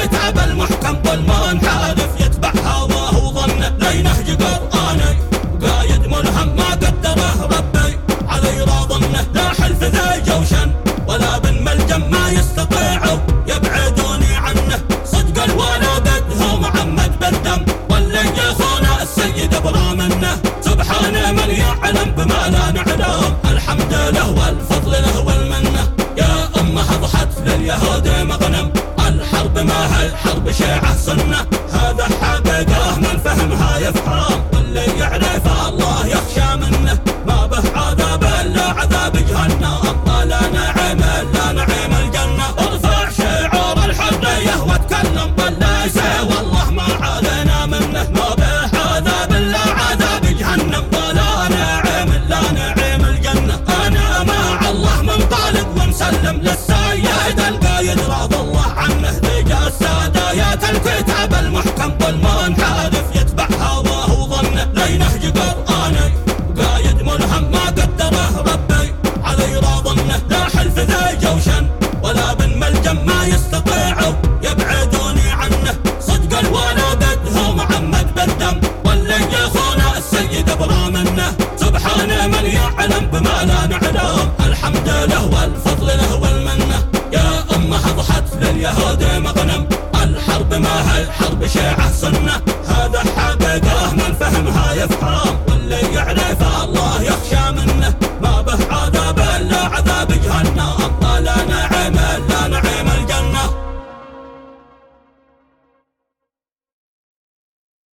يا الكتاب المحكم والمنحرف يتبع هواه وظنه لينهج قرآني قايد ملهم ما قدره ربي. علي راضنه لا حلف ذا جوشن ولا بن ملجم ما يستطيعوا يبعدوني عنه. صدق الوالد هو محمد بالدم. واللي يخون السيد ابرام منه سبحان من يعلم بما لا نعلم. الحمد له والفضل له والمنة. يا أمة ضحت لليهود مغنم. الحرب ما هي حرب شيعة سنة. هذا حقيقة من فهمها يفهم واللي يعرف الله يخشى منه. ما به عذاب إلا عذاب جهنم. ولا نعيم الا يسمعوا يبعدوني عنه. صدق الولا بدها محمد بالدم ولا يخون السيد ابرى منه سبحانه من يعلم بما لا نعلم. الحمد له والفضل له والمنة. يا أمة اضحت لليهود مغنم. الحرب ما هي حرب شيعة سنة. هذا حققه من فهمها يفهم. واللي يعلم